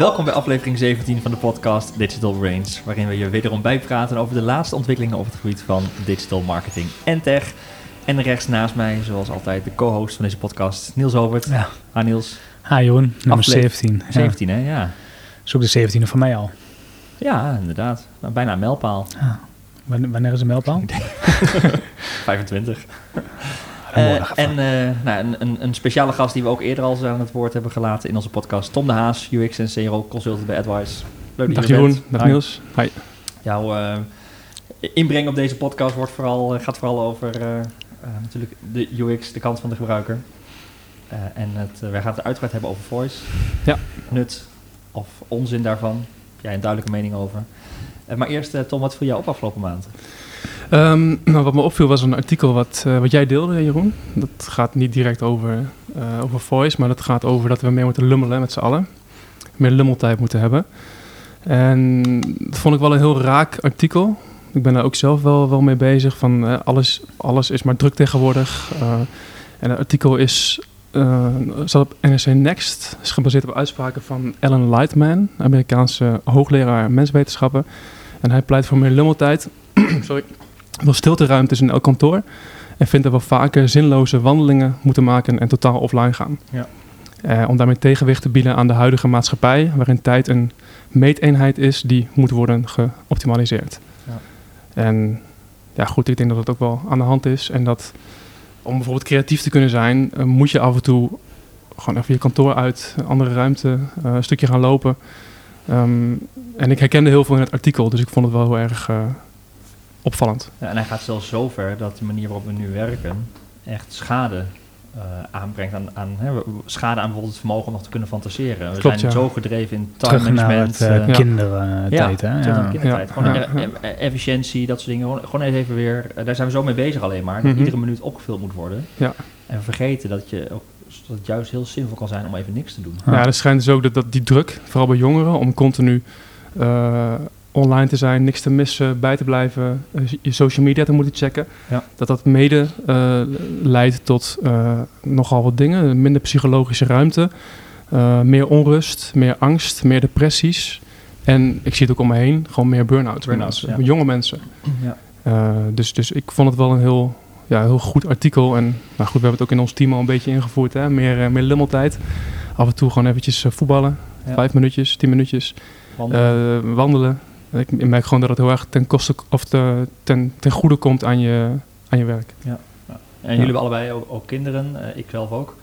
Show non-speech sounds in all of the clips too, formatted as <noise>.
Welkom bij aflevering 17 van de podcast Digital Brains, waarin we je wederom bijpraten over de laatste ontwikkelingen op het gebied van digital marketing en tech. En rechts naast mij, zoals altijd, de co-host van deze podcast, Niels Hobert. Ja. Ha Niels. Ha Jeroen, nummer Afle- 17. 17 hè, ja. Ook de 17e van mij al. Ja, inderdaad. Nou, bijna een mijlpaal. Wanneer, wanneer is de mijlpaal? 25. <laughs> Eh, en eh, nou, een, een, een speciale gast die we ook eerder al eens aan het woord hebben gelaten in onze podcast. Tom de Haas, UX en CRO consultant bij AdWise. Leuk dat Dag je er Jeroen, bent. dag Hi. Niels. Hi. Jouw eh, inbreng op deze podcast wordt vooral, gaat vooral over eh, eh, natuurlijk de UX, de kant van de gebruiker. Eh, en het, wij gaan het uitgebreid hebben over voice. Ja. Nut of onzin daarvan. Heb jij een duidelijke mening over. Maar eerst, Tom, wat viel jou op afgelopen maand? Ehm, nou, wat me opviel was een artikel wat, eh, wat jij deelde, Jeroen. Dat gaat niet direct over, eh, over voice, maar dat gaat over dat we meer moeten lummelen met z'n allen. Meer lummeltijd moeten hebben. En dat vond ik wel een heel raak artikel. Ik ben daar ook zelf wel, wel mee bezig. Van, eh, alles, alles is maar druk tegenwoordig. En het artikel is, staat op NRC Next. is gebaseerd op uitspraken van Alan Lightman, Amerikaanse hoogleraar menswetenschappen. En hij pleit voor meer lummeltijd. <clears throat> Sorry. Wil stilteruimtes in elk kantoor. En vindt dat we vaker zinloze wandelingen moeten maken en totaal offline gaan. Ja. Eh, om daarmee tegenwicht te bieden aan de huidige maatschappij, waarin tijd een meeteenheid is die moet worden geoptimaliseerd. Ja. En ja, goed, ik denk dat dat ook wel aan de hand is. En dat om bijvoorbeeld creatief te kunnen zijn, eh, moet je af en toe gewoon even je kantoor uit, een andere ruimte, eh, een stukje gaan lopen. Ehm, en ik herkende heel veel in het artikel, dus ik vond het wel heel erg opvallend. Ja, en hij gaat zelfs zover dat de manier waarop we nu werken echt schade eh, aanbrengt aan, aan hè, schade aan bijvoorbeeld het vermogen om nog te kunnen fantaseren. We Klopt, zijn ja. zo gedreven in time Terug naar management. het Ja. kindertijd, hè? Ja. de kindertijd. Ja. Gewoon Ja. efficiëntie, dat soort dingen. Gewoon, gewoon even weer, daar zijn we zo mee bezig alleen maar. Dat Mhm. iedere minuut opgevuld moet worden. Ja. En we vergeten dat, je ook, dat het juist heel zinvol kan zijn om even niks te doen. Ja. Ja, er schijnt dus ook dat, dat die druk, vooral bij jongeren, om continu eh, online te zijn, niks te missen, bij te blijven, eh, je social media te moeten checken, Ja. dat dat mede eh, leidt tot eh, nogal wat dingen. Minder psychologische ruimte, meer onrust, meer angst, meer depressies. En ik zie het ook om me heen, gewoon meer burn-out. ja. Jonge mensen. Ja. Dus, dus ik vond het wel een heel, ja, heel goed artikel. En nou goed, we hebben het ook in ons team al een beetje ingevoerd. Hè? Meer, meer lummeltijd. Af en toe gewoon eventjes voetballen. Vijf minuutjes, tien minuutjes. Wandelen. Ik, ik merk gewoon dat het heel erg ten, koste, of te- ten, ten goede komt aan je, aan je werk. en jullie hebben allebei ook, ook kinderen, eh, ik zelf ook.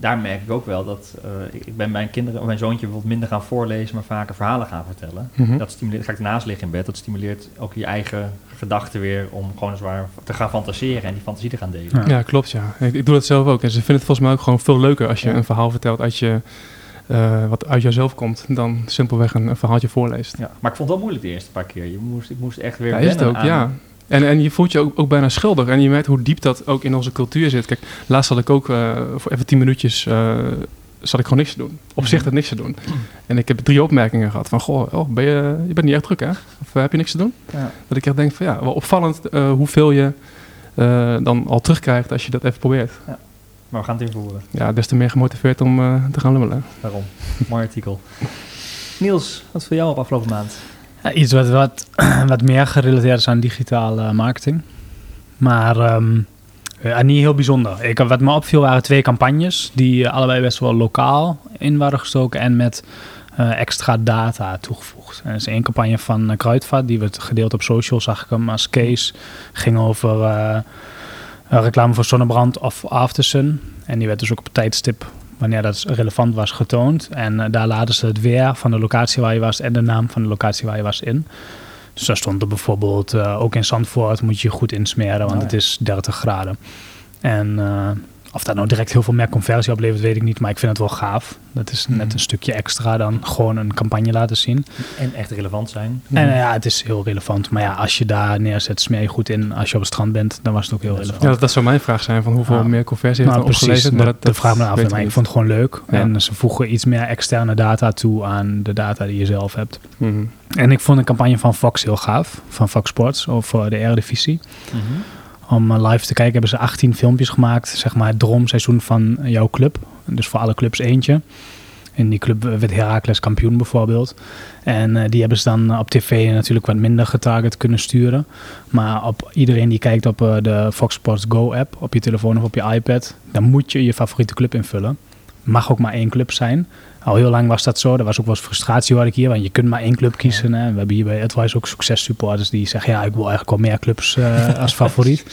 Daar merk ik ook wel dat eh, ik, ben mijn kinderen, mijn zoontje bijvoorbeeld minder gaan voorlezen, maar vaker verhalen gaan vertellen. Mhm. Dat stimuleert, ga ik ernaast liggen in bed, dat stimuleert ook je eigen gedachten weer om gewoon zwaar te gaan fantaseren en die fantasie te gaan delen. Ja. Ja, klopt ja. Ik, ik doe dat zelf ook. En ze vinden het volgens mij ook gewoon veel leuker als je Ja. een verhaal vertelt uit je, eh, wat uit jezelf komt, dan simpelweg een, een verhaaltje voorleest. Ja, maar ik vond het wel moeilijk de eerste paar keer. Je moest, ik moest echt weer Ja, is het ook, aan- ja. En, en je voelt je ook, ook bijna schuldig. En je merkt hoe diep dat ook in onze cultuur zit. Kijk, laatst had ik ook eh, voor even tien minuutjes... eh, zat ik gewoon niks te doen. Op zich Mhm. het niks te doen. En ik heb drie opmerkingen gehad van... Goh, oh, ben je, je bent niet echt druk, hè? Of heb je niks te doen? Ja. Dat ik echt denk van ja, wel opvallend hoeveel je dan al terugkrijgt als je dat even probeert. Maar we gaan het invoeren. Ja, des te meer gemotiveerd om eh, te gaan lummelen. Daarom. Mooi artikel. Niels, wat voor jou op afgelopen maand? Ja, iets wat, wat, <clears throat> wat meer gerelateerd is aan digitale marketing. Maar ehm, ja, niet heel bijzonder. Ik, wat me opviel waren twee campagnes die eh, allebei best wel lokaal in waren gestoken en met eh, extra data toegevoegd. En er is één campagne van Kruidvat, die werd gedeeld op social, zag ik hem als case. Ging over eh, reclame voor zonnebrand of aftersun. En die werd dus ook op tijdstip wanneer dat relevant was getoond. En eh, daar laden ze het weer van de locatie waar je was en de naam van de locatie waar je was in. Dus daar stond er bijvoorbeeld, eh, ook in Zandvoort moet je je goed insmeren, want Oh ja. het is 30 graden. En eh, of dat nou direct heel veel meer conversie oplevert, weet ik niet, maar ik vind het wel gaaf. Dat is net Mhm. een stukje extra dan gewoon een campagne laten zien. En echt relevant zijn. En eh, ja, het is heel relevant. Maar ja, als je daar neerzet, smeer je goed in. Als je op het strand bent, dan was het ook heel relevant. Ja, dat, dat zou mijn vraag zijn van hoeveel Ja. meer conversie heeft Nou, precies. opgeleverd. Dat, Maar dat, vraag me af. Maar ik vond het gewoon leuk. Ja. En ze voegen iets meer externe data toe aan de data die je zelf hebt. Mhm. En ik vond een campagne van Fox heel gaaf. Van Fox Sports over de Eredivisie. Mhm. Om eh, live te kijken hebben ze 18 filmpjes gemaakt. Zeg maar het droomseizoen van jouw club. Dus voor alle clubs eentje. In die club werd Heracles kampioen bijvoorbeeld. En eh, die hebben ze dan op tv natuurlijk wat minder getarget kunnen sturen. Maar op iedereen die kijkt op eh, de Fox Sports Go app, op je telefoon of op je iPad, dan moet je je favoriete club invullen. Mag ook maar één club zijn. Al heel lang was dat zo. Er was ook wel eens frustratie wat ik hier, want je kunt maar één club kiezen. Hè. We hebben hier bij Advice ook successupporters die zeggen, ja, ik wil eigenlijk wel meer clubs eh, <laughs> als favoriet.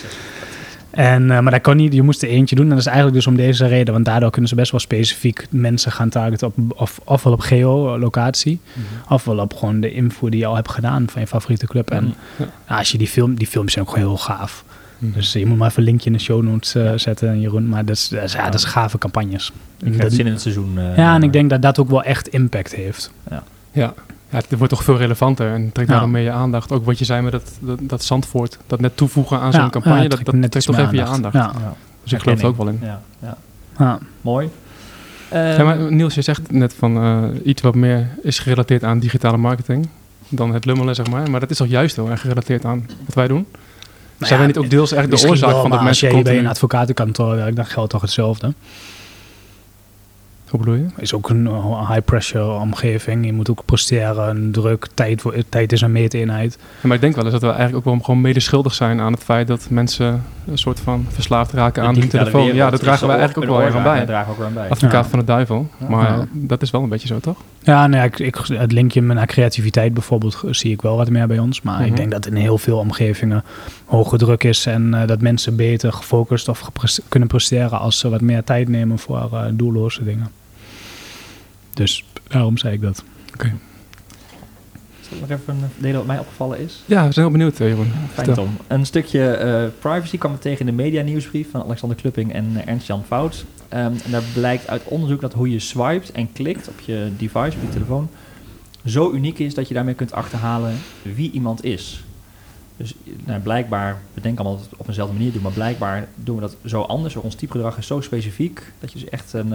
En, uh, maar dat kon niet, je moest er eentje doen. En dat is eigenlijk dus om deze reden, want daardoor kunnen ze best wel specifiek mensen gaan targeten op, of, ofwel op geolocatie, mm -hmm. ofwel op gewoon de info die je al hebt gedaan van je favoriete club. En ja. als je die film, die films zijn ook gewoon heel gaaf. Mm. Dus je moet maar even een linkje in de show notes uh, zetten, Jeroen. Maar dat is, dat is, ja, dat is gave campagnes. Ik heb zin in het seizoen. Uh, ja, en ik denk dat dat ook wel echt impact heeft. Ja. ja. Ja, het wordt toch veel relevanter en trekt daarom meer je aandacht. Ook wat je zei met dat, dat, dat Zandvoort, dat net toevoegen aan zo'n campagne, ja, dat, dat trekt toch even je aandacht. Ja. Dus ik geloof er ook wel in. Ja, ja. Mooi. ja, maar Niels, je zegt net van uh, iets wat meer is gerelateerd aan digitale marketing dan het lummelen, zeg maar. Maar dat is toch juist heel erg gerelateerd aan wat wij doen? Nou Zijn wij niet ook deels echt de oorzaak wel, van dat als mensen jij bij continu... een advocatenkantoor werkt, dan geldt toch hetzelfde? Hoe bedoel je? is ook een high pressure omgeving. Je moet ook presteren, druk, tijd, tijd is een meeteenheid. Ja, maar ik denk wel eens dat we eigenlijk ook wel gewoon mede schuldig zijn aan het feit dat mensen een soort van verslaafd raken aan hun telefoon. Ja, dat dragen wij eigenlijk ook wel erg aan bij. Dragen ook wel aan bij. Advocaat Ja. van de duivel. Maar Ja. dat is wel een beetje zo, toch? Ja, nou ja, ik, ik, het linkje naar creativiteit bijvoorbeeld zie ik wel wat meer bij ons. Maar Mhm. ik denk dat in heel veel omgevingen hoge druk is. En eh, dat mensen beter gefocust of kunnen presteren als ze wat meer tijd nemen voor eh, doelloze dingen. Dus daarom zei ik dat. Zal ik nog even een delen wat mij opgevallen is? Ja, we zijn heel benieuwd, eh, Jeroen. Fijn. Tom. Een stukje eh, privacy kwam ik tegen in de media nieuwsbrief van Alexander Klupping en eh, Ernst-Jan Fout. Ehm, en daar blijkt uit onderzoek dat hoe je swipet en klikt op je device, op je telefoon, zo uniek is dat je daarmee kunt achterhalen wie iemand is. Dus nou, blijkbaar, we denken allemaal dat we het op eenzelfde manier doen, maar blijkbaar doen we dat zo anders. Ons typegedrag is zo specifiek dat je dus echt een,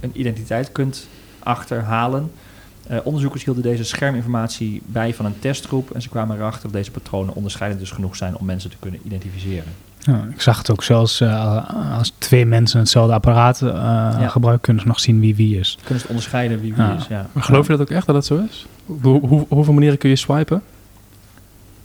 een identiteit kunt achterhalen. Eh, onderzoekers hielden deze scherminformatie bij van een testgroep en ze kwamen erachter dat deze patronen onderscheidend dus genoeg zijn om mensen te kunnen identificeren. Ja, ik zag het ook zelfs eh, als twee mensen hetzelfde apparaat eh, gebruiken, kunnen ze nog zien wie wie is. Kunnen ze onderscheiden wie wie Ja. is? Ja. Maar geloof je dat ook echt dat dat zo is? Hoe, hoe, hoeveel manieren kun je swipen?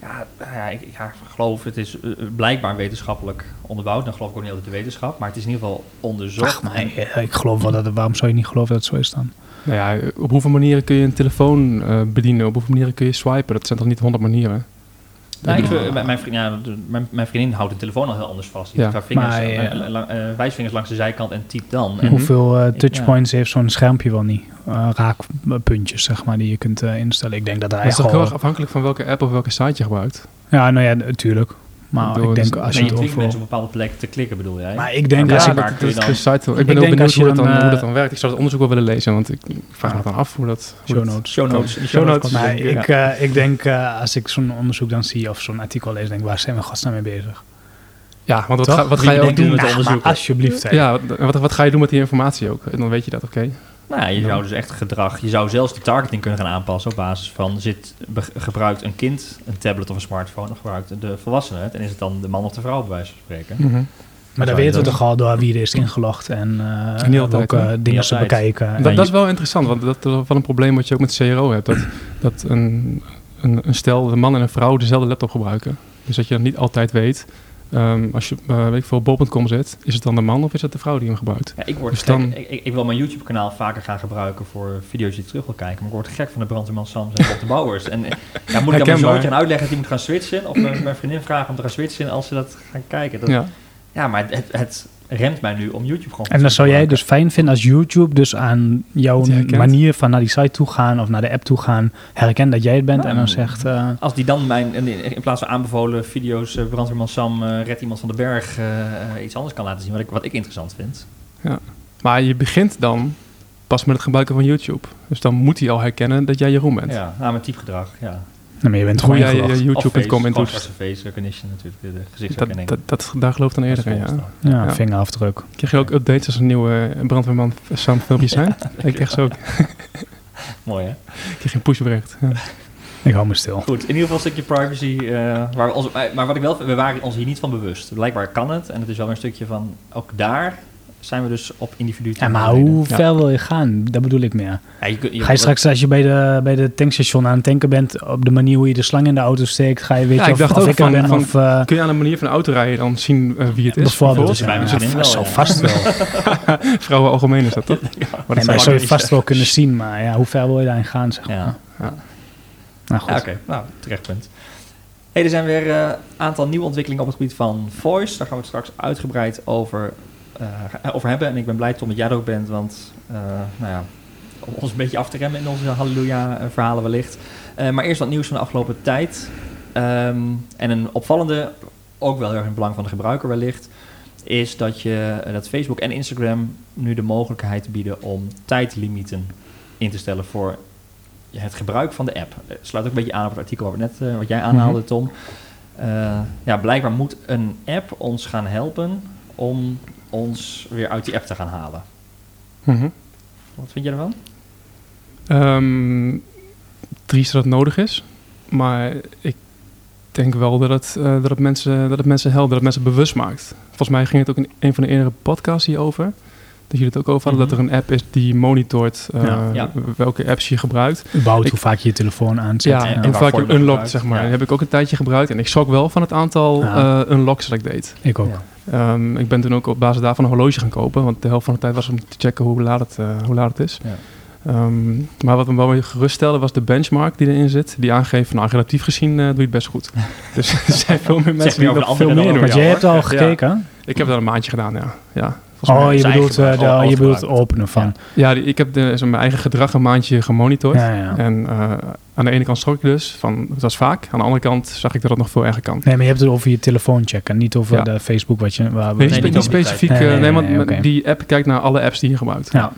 Ja, nou ja, ik, ik geloof het is blijkbaar wetenschappelijk onderbouwd. Dan geloof ik ook niet altijd de wetenschap, maar het is in ieder geval onderzocht. Ach, maar ik, ik geloof wel dat het, waarom zou je niet geloven dat het zo is dan? Nou ja, op hoeveel manieren kun je een telefoon eh, bedienen? Op hoeveel manieren kun je swipen? Dat zijn toch niet honderd manieren? Nou, ik, mijn, mijn, vriend, ja, mijn, mijn vriendin houdt de telefoon al heel anders vast. Die Ja. heeft haar vingers, Maar, eh, la- eh, wijsvingers langs de zijkant en typt dan. En, Hoeveel eh, touchpoints heeft zo'n schermpje wel niet? Eh, raakpuntjes, zeg maar, die je kunt eh, instellen. Ik denk dat hij Dat is toch heel gewoon... erg afhankelijk van welke app of welke site je gebruikt? Ja, nou ja, natuurlijk. Maar Ik ik, denk dus- als je het dwingt mensen over... op bepaalde plekken te klikken, bedoel jij? Maar ik denk Ja, als maar dat, dat, is. Ik Ik ben denk heel benieuwd hoe dat, dan, dan, hoe eh, dat dan werkt. Ik zou het onderzoek wel willen lezen, want ik vraag me dan af hoe dat... Hoe Show notes. Show notes. Show Maar ik, eh, ik denk, eh, als ik zo'n onderzoek dan zie of zo'n artikel lees, denk ik, waar zijn we godsnaam mee bezig? Ja, want wat, ga, wat ga je ook doen? het Ja, met maar onderzoeken? alsjeblieft. hè. Ja, wat, wat, wat ga je doen met die informatie ook? En dan weet je dat, oké. Nou, ja, je zou dus echt gedrag... Je zou zelfs de targeting kunnen gaan aanpassen op basis van... Zit, be- gebruikt een kind een tablet of een smartphone... of gebruikt de volwassene het? En is het dan de man of de vrouw, bij wijze van spreken? Mhm. Maar dan weten we toch al door wie er is ingelogd en eh altijd, welke hè? dingen ze altijd. bekijken. Dat, En dat is wel interessant, want dat is wel een probleem wat je ook met CRO hebt. Dat, dat een, een, een stel, een man en een vrouw, dezelfde laptop gebruiken. Dus dat je dan niet altijd weet, ehm, als je eh, weet ik veel, bol.com zit, is het dan de man of is het de vrouw die hem gebruikt? Ja, ik, word Dus gek. dan- Ik, ik, wil mijn YouTube-kanaal vaker gaan gebruiken voor video's die ik terug wil kijken. Maar ik word gek van de brandweerman Sams en Bob de Bouwers. En eh, ja, moet ik aan mijn zoontje gaan uitleggen dat hij moet gaan switchen? Of mijn, mijn vriendin vragen om te gaan switchen als ze dat gaan kijken? Dat, ja. Ja. maar het, het remt mij nu om YouTube gewoon En dan zou jij dus fijn vinden als YouTube dus aan jouw manier van naar die site toe gaan of naar de app toe gaan herkent dat jij het bent Ja. en dan zegt... eh, Als die dan mijn, in plaats van aanbevolen video's, eh, brandweerman Sam eh redt iemand van de berg, iets anders kan laten zien, wat ik, wat ik interessant vind. Maar je begint dan pas met het gebruiken van YouTube. Dus dan moet hij al herkennen dat jij Jeroen bent. Ja, nou, mijn typegedrag, ja. Nou, maar je bent gewoon ingelogd. je YouTube.com in Of doet. face, recognition natuurlijk, Dat, gezichtsherkenning. dat, dat, daar gelooft dan eerder in, ja. Ja, Ja. vingerafdruk. Krijg je ook updates als er nieuwe brandweerman Sam filmpjes zijn? <laughs> ik echt zo. Ik Mooi hè? krijg een pushbericht. Ja. Ik hou me stil. Goed, in ieder geval een stukje privacy. eh, waar we ons, maar wat ik wel, we waren ons hier niet van bewust. Blijkbaar kan het. En het is wel weer een stukje van, ook daar zijn we dus op individu. Ja, maar hoe Ja. ver wil je gaan? Dat bedoel ik meer. Ja, je, kun- je- Ga je straks, als je bij de, bij de tankstation aan het tanken bent, op de manier hoe je de slang in de auto steekt, ga je weten Ja, ik of, dacht of ook ik er van- ben van- of... eh, Kun je aan de manier van de auto rijden dan zien eh, wie het is? bijvoorbeeld, dus ja, bij wel, zo vast wel. <laughs> Vrouwen algemeen is dat toch? <laughs> Maar Nee, dat mag zou je vast wel kunnen zien, maar ja, hoe ver wil je daarin gaan, zeg maar. Ja. Ja. Nou goed. Ja, oké. Nou, terecht punt. Hey, er zijn weer een aantal nieuwe ontwikkelingen op het gebied van voice. Daar gaan we het straks uitgebreid over, eh, over hebben. En ik ben blij, Tom, dat jij er ook bent. Want, eh, nou ja, om ons een beetje af te remmen in onze halleluja-verhalen wellicht. Eh, maar eerst wat nieuws van de afgelopen tijd. Ehm, en een opvallende, ook wel heel erg in het belang van de gebruiker wellicht... is dat, je, eh, dat Facebook en Instagram nu de mogelijkheid bieden om tijdlimieten in te stellen voor het gebruik van de app. Eh, sluit ook een beetje aan op het artikel wat, we net, eh, wat jij aanhaalde, Tom. Eh, ja, blijkbaar moet een app ons gaan helpen om ons weer uit die app te gaan halen. Mhm. Wat vind jij ervan? Ehm, triest dat het nodig is. Maar ik denk wel dat het, eh, dat het, mensen, dat het mensen helpt, dat het mensen bewust maakt. Volgens mij ging het ook in een van de eerdere podcasts hierover. Dat jullie het ook over hadden, Mhm. dat er een app is die monitort eh, Ja. Ja. welke apps je gebruikt. Überhaupt Ik- hoe vaak je je telefoon aanzet. Ja, en en, vaak je je gebruikt. zeg maar. Ja. Dat heb ik ook een tijdje gebruikt. En ik schrok wel van het aantal Ja. eh, unlocks dat ik deed. Ik ook. Ehm, ik ben toen ook op basis daarvan een horloge gaan kopen. Want de helft van de tijd was om te checken hoe laat het, eh, hoe laat het is. Ja. Ehm, maar wat me wel weer geruststelde was de benchmark die erin zit. Die aangeeft, nou relatief gezien eh, doe je het best goed. <laughs> dus er zijn veel meer mensen die de veel meer doen. Jou, jij hebt al Ja. gekeken? Ik heb dat een maandje gedaan, ja. ja volgens Oh, je bedoelt, eigen eh, gebruik, de- al je bedoelt gebruikt. openen van. Ja, die- ik heb de, zo mijn eigen gedrag een maandje gemonitord. Ja, ja. En eh, aan de ene kant schrok ik dus van, het was vaak. Aan de andere kant zag ik dat het nog veel erger kan. Nee, maar je hebt het over je telefoon checken, niet over Ja. de Facebook wat je... Waar Nee, niet kan specifiek. eh, Nee, Nee, nee, want die app kijkt naar alle apps die je gebruikt. Ja,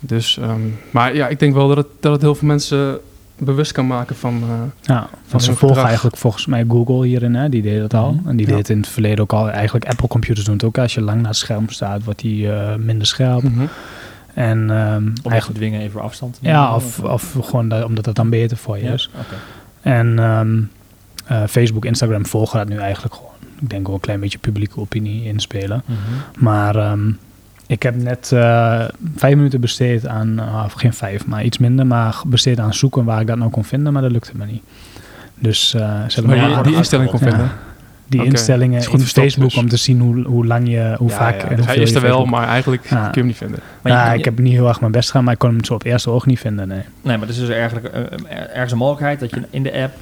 Dus, ehm, maar ja, ik denk wel dat het, dat het heel veel mensen bewust kan maken van... eh, ja. want ze volgen gedrag. eigenlijk volgens mij Google hierin, hè? die deed het al. Mhm. En die Ja. deed in het verleden ook al. Eigenlijk Apple computers doen het ook. Als je lang naar het scherm staat, wordt die eh, minder scherp. mhm. En ehm, Om te eigenlijk, dwingen even afstand te ja, of, of gewoon dat, omdat het dan beter voor je Ja? is. En ehm, eh, Facebook, Instagram volgen dat nu eigenlijk gewoon. Ik denk wel een klein beetje publieke opinie inspelen. Mhm. Maar ehm, ik heb net eh, vijf minuten besteed aan, ah, of geen vijf, maar iets minder, maar besteed aan zoeken waar ik dat nou kon vinden, maar dat lukte me niet. Dus eh zullen we Maar die, die instelling kon Ja. vinden. die Oké. instellingen Is goed in verstopt Facebook dus. om te zien hoe, hoe lang je, hoe Ja, vaak ja, en dus hij is er wel, Facebook- maar eigenlijk Ja. kun je hem niet vinden. Maar je- ja, je- ik heb niet heel erg mijn best gedaan, maar ik kon hem zo op eerste oog niet vinden. Nee. Nee, maar het is dus eigenlijk eh, er- ergens een mogelijkheid dat je in de app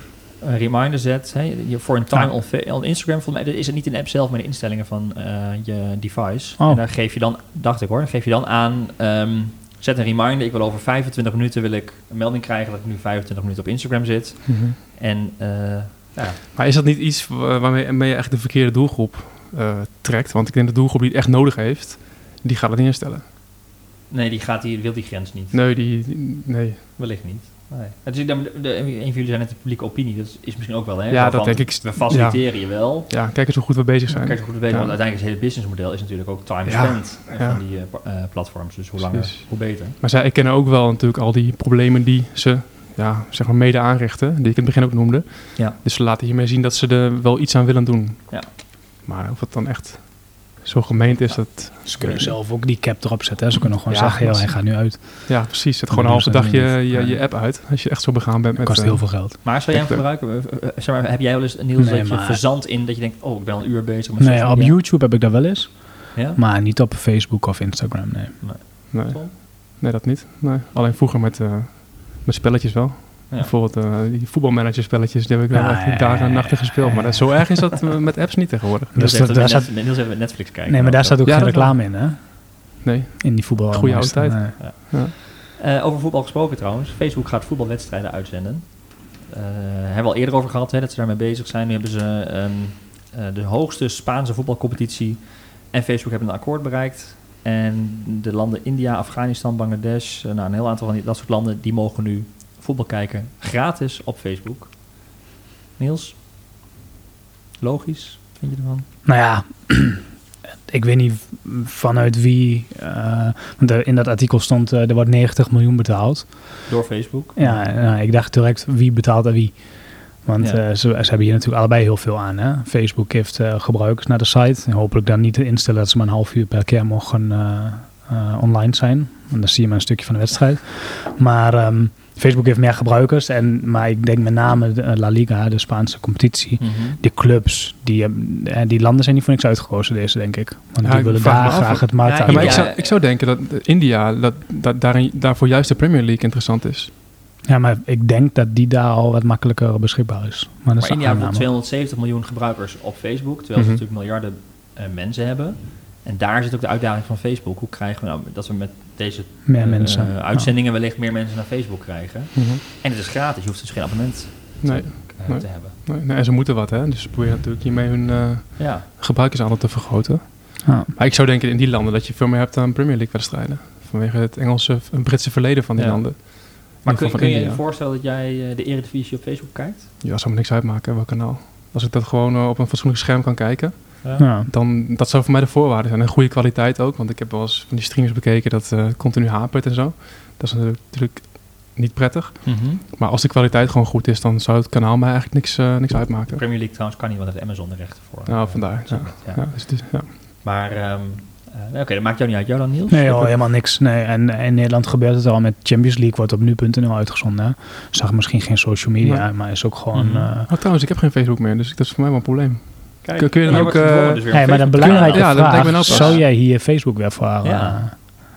een reminder zet. Hè, je voor een time Ja. on, Instagram. Volgens mij is het niet in de app zelf, maar de instellingen van eh, je device. Oh. En daar geef je dan, dacht ik hoor, dan geef je dan aan. ehm, zet een reminder. Ik wil over 25 minuten wil ik een melding krijgen dat ik nu 25 minuten op Instagram zit. En eh, ja, Maar is dat niet iets wa- waarmee waarmee je echt de verkeerde doelgroep eh, trekt? Want ik denk de doelgroep die het echt nodig heeft, die gaat het niet instellen. nee, die gaat die wil die grens niet. Nee, die, die- nee. Wellicht niet. Nee. Het is, de, de, een van jullie zijn net de publieke opinie. Dat is misschien ook wel, hè? Ja, Zo dat van, denk ik. We faciliteren je wel. Ja, kijk eens hoe goed we bezig zijn. Kijk, hoe goed te weten, Ja. want uiteindelijk is het hele businessmodel is natuurlijk ook time Ja. spent Ja. van die eh, eh, platforms. Dus hoe langer, Precies. hoe beter. Maar zij kennen ook wel natuurlijk al die problemen die ze ja, zeg maar mede aanrichten, die ik in het begin ook noemde. Ja. Dus ze laten hiermee zien dat ze er wel iets aan willen doen. Ja. Maar of het dan echt zo gemeend is, dat... Ze kunnen zelf ook die cap erop zetten. Hè. Ze kunnen gewoon Ja, zeggen, joh, hij gaat nu uit. Ja, precies. Zet Dat gewoon een halve dag je, je, app uit, als je echt zo begaan bent Dat met... kost eh, heel veel geld. Maar zou jij hem Echt, gebruiken? Eh, eh, zeg maar, heb jij wel eens, Nee, dat je maar- verzandt in dat je denkt, oh, ik ben al een uur bezig met Nee, op? YouTube heb ik dat wel eens. Ja? Maar niet op Facebook of Instagram, nee. Nee, nee, dat niet. Nee. Alleen vroeger met, eh, met spelletjes wel. Ja. Bijvoorbeeld eh, die voetbalmanagerspelletjes, die heb ik wel Ja, echt ja, dagen en nachten gespeeld. Maar dat, zo erg is dat eh, <laughs> met apps niet tegenwoordig. Dus Niels dat- daar met staat- Net- Netflix kijken. Nee, maar daar staat ook Ja, geen reclame in, hè? Nee. In die voetbal. Goeie oude tijd. Nee. Eh, over voetbal gesproken trouwens. Facebook gaat voetbalwedstrijden uitzenden. Eh hebben we al eerder over gehad, hè, dat ze daarmee bezig zijn. Nu hebben ze ehm, eh, de hoogste Spaanse voetbalcompetitie en Facebook hebben een akkoord bereikt. En de landen India, Afghanistan, Bangladesh, nou, een heel aantal van die, dat soort landen, die mogen nu voetbal kijken gratis op Facebook. Niels? Logisch, vind je ervan? Nou ja, <clears throat> ik weet niet vanuit wie. eh, want er- in dat artikel stond eh, er wordt 90 miljoen betaald. Door Facebook? Ja, nou, ik dacht direct wie betaalt aan wie. Want Ja. eh, ze, ze hebben hier natuurlijk allebei heel veel aan. Hè? Facebook heeft gebruikers naar de site. En hopelijk dan niet te instellen dat ze maar een half uur per keer mogen online zijn. En dan zie je maar een stukje van de wedstrijd. Maar ehm, Facebook heeft meer gebruikers. En, maar ik denk met name de, eh, La Liga, de Spaanse competitie. Mhm. Die clubs, die, hebben- eh, die landen zijn niet voor niks uitgekozen deze, denk ik. Want Ja, die ik willen daar af, graag het markt Ja, Ja, maar ik zou, ik zou denken dat eh, India, dat, dat daarin, daarvoor juist de Premier League interessant is. Ja, maar ik denk dat die daar al wat makkelijker beschikbaar is. Maar dat Maar is India heeft aanname. 270 miljoen gebruikers op Facebook, terwijl ze Mhm. natuurlijk miljarden eh, mensen hebben. En daar zit ook de uitdaging van Facebook. Hoe krijgen we nou dat we met deze Meer eh, mensen. eh, uitzendingen wellicht meer mensen naar Facebook krijgen? En het is gratis, je hoeft dus geen abonnement Nee, eh, Nee. te hebben. nee, nee, en ze moeten wat, hè. Dus ze proberen natuurlijk hiermee hun eh Ja, gebruikersaantal te vergroten. Ja. Maar ik zou denken in die landen dat je veel meer hebt aan Premier League wedstrijden. Vanwege het Engelse, een Britse verleden van die Ja. landen. maar kun, je je voorstellen dat jij de Eredivisie op Facebook kijkt? Ja, zou me niks uitmaken welk kanaal. Als ik dat gewoon op een fatsoenlijk scherm kan kijken, Ja. dan dat zou voor mij de voorwaarde zijn. En goede kwaliteit ook, want ik heb wel eens van die streamers bekeken dat eh continu hapert en zo. Dat is natuurlijk, natuurlijk niet prettig. Mhm. Maar als de kwaliteit gewoon goed is, dan zou het kanaal mij eigenlijk niks, eh, niks uitmaken. Premier League trouwens kan niet, want heeft Amazon de rechten voor. Nou, vandaar. Ja. ja. Ja, dus het is- ja. Maar ehm, eh, nee, oké, dat maakt jou niet uit. Jou dan, Niels? Nee, joh, helemaal niks. Nee. En in Nederland gebeurt het al met Champions League, wordt op nu.nl uitgezonden. hè. Zag misschien geen social media, maar is ook gewoon... Mhm. eh, Oh, trouwens, ik heb geen Facebook meer, dus dat is voor mij wel een probleem. Kijk, Kun- kun je dan ook, dus een maar een belangrijke Ja, vraag, pas. zou jij hier Facebook weer voor... Ja. eh,